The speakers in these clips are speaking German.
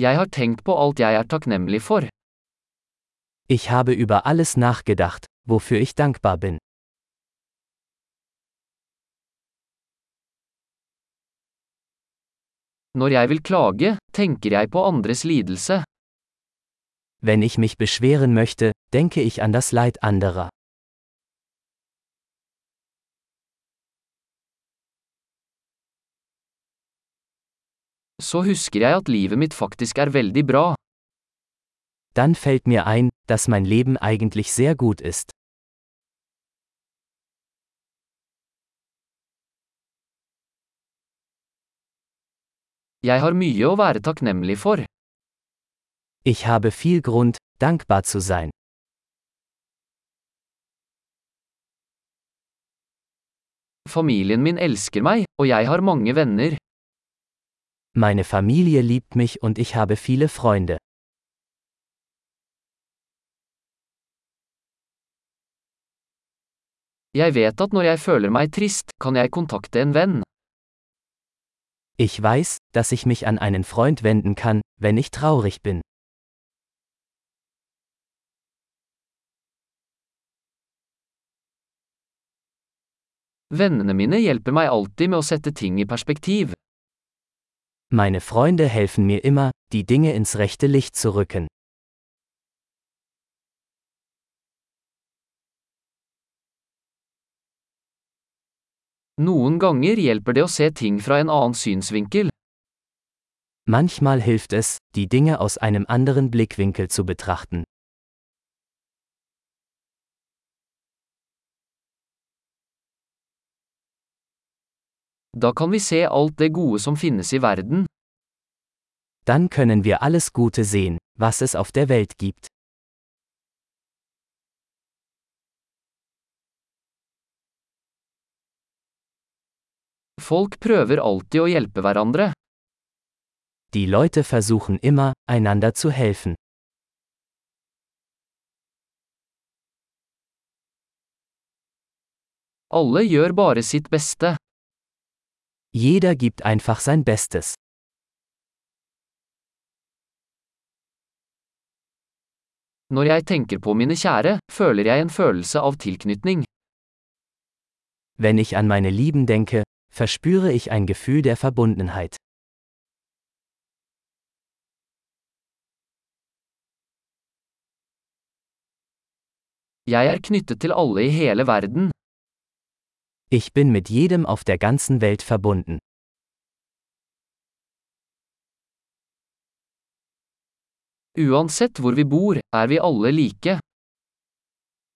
Jeg har tenkt på alt jeg er takknemlig for. Ich habe über alles nachgedacht, wofür ich dankbar bin. Når jeg vil klage, tenker jeg på andres lidelse. Wenn ich mich beschweren möchte, denke ich an das Leid anderer. Så husker jeg at livet mitt faktisk er veldig bra. Dann fällt mir ein, dass mein Leben eigentlich sehr gut ist. Jeg har mye å være takknemlig for. Ich habe viel Grund, dankbar zu sein. Familien min elsker meg, og jeg har mange venner. Meine Familie liebt mich und ich habe viele Freunde. Jeg vet at når jeg føler meg trist, kan jeg kontakte en venn. Ich weiß, dass ich mich an einen Freund wenden kann, wenn ich traurig bin. Vennene mine hjelper meg alltid med å sette ting i perspektiv. Meine Freunde helfen mir immer, die Dinge ins rechte Licht zu rücken. Noen ganger hjelper det å se ting fra en annen synsvinkel. Manchmal hilft es, die Dinge aus einem anderen Blickwinkel zu betrachten. Da kan vi se alt det gode som finnes i verden. Dann können wir alles Gute sehen, was es auf der Welt gibt. Folk prøver alltid å hjelpe hverandre. Die Leute versuchen immer, einander zu helfen. Alle gjør bare sitt beste. Jeder gibt einfach sein Bestes. Når jeg tenker på mine kjære, føler jeg en følelse av tilknytning. Wenn ich an meine Lieben denke, verspüre ich ein Gefühl der Verbundenheit. Jeg er knyttet til alle i hele verden. Ich bin mit jedem auf der ganzen Welt verbunden. Uansett hvor vi bor, er vi alle like.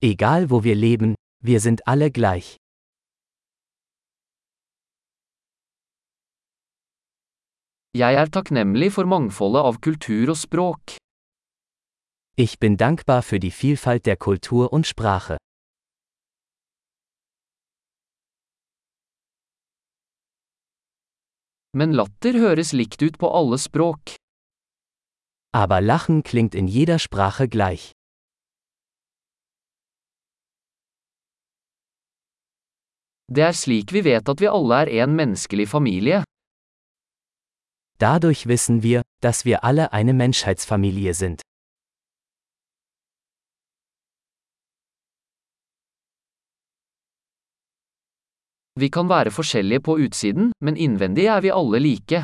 Egal wo wir leben, wir sind alle gleich. Jeg er takknemlig for mangfoldet av kultur og språk. Ich bin dankbar für die Vielfalt der Kultur und Sprache. Men latter høres likt ut på alle språk. Aber Lachen klingt in jeder Sprache gleich. Det er slik vi vet at vi alle er en menneskelig familie. Dadurch wissen wir, dass wir alle eine Menschheitsfamilie sind. Vi kan være forskjellige på utsiden, men innvendig er vi alle like.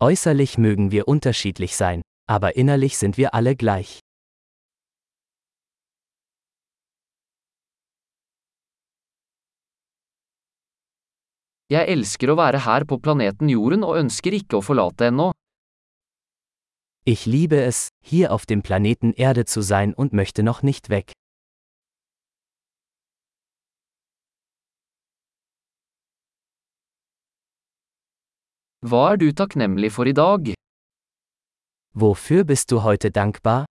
Äußerlich mögen wir unterschiedlich sein, aber innerlich sind wir alle gleich. Jeg elsker å være her på planeten Jorden og ønsker ikke å forlate ennå. Ich liebe es, hier auf dem Planeten Erde zu sein und möchte noch nicht weg. Hva er du takknemlig for i dag? Wofür bist du heute dankbar?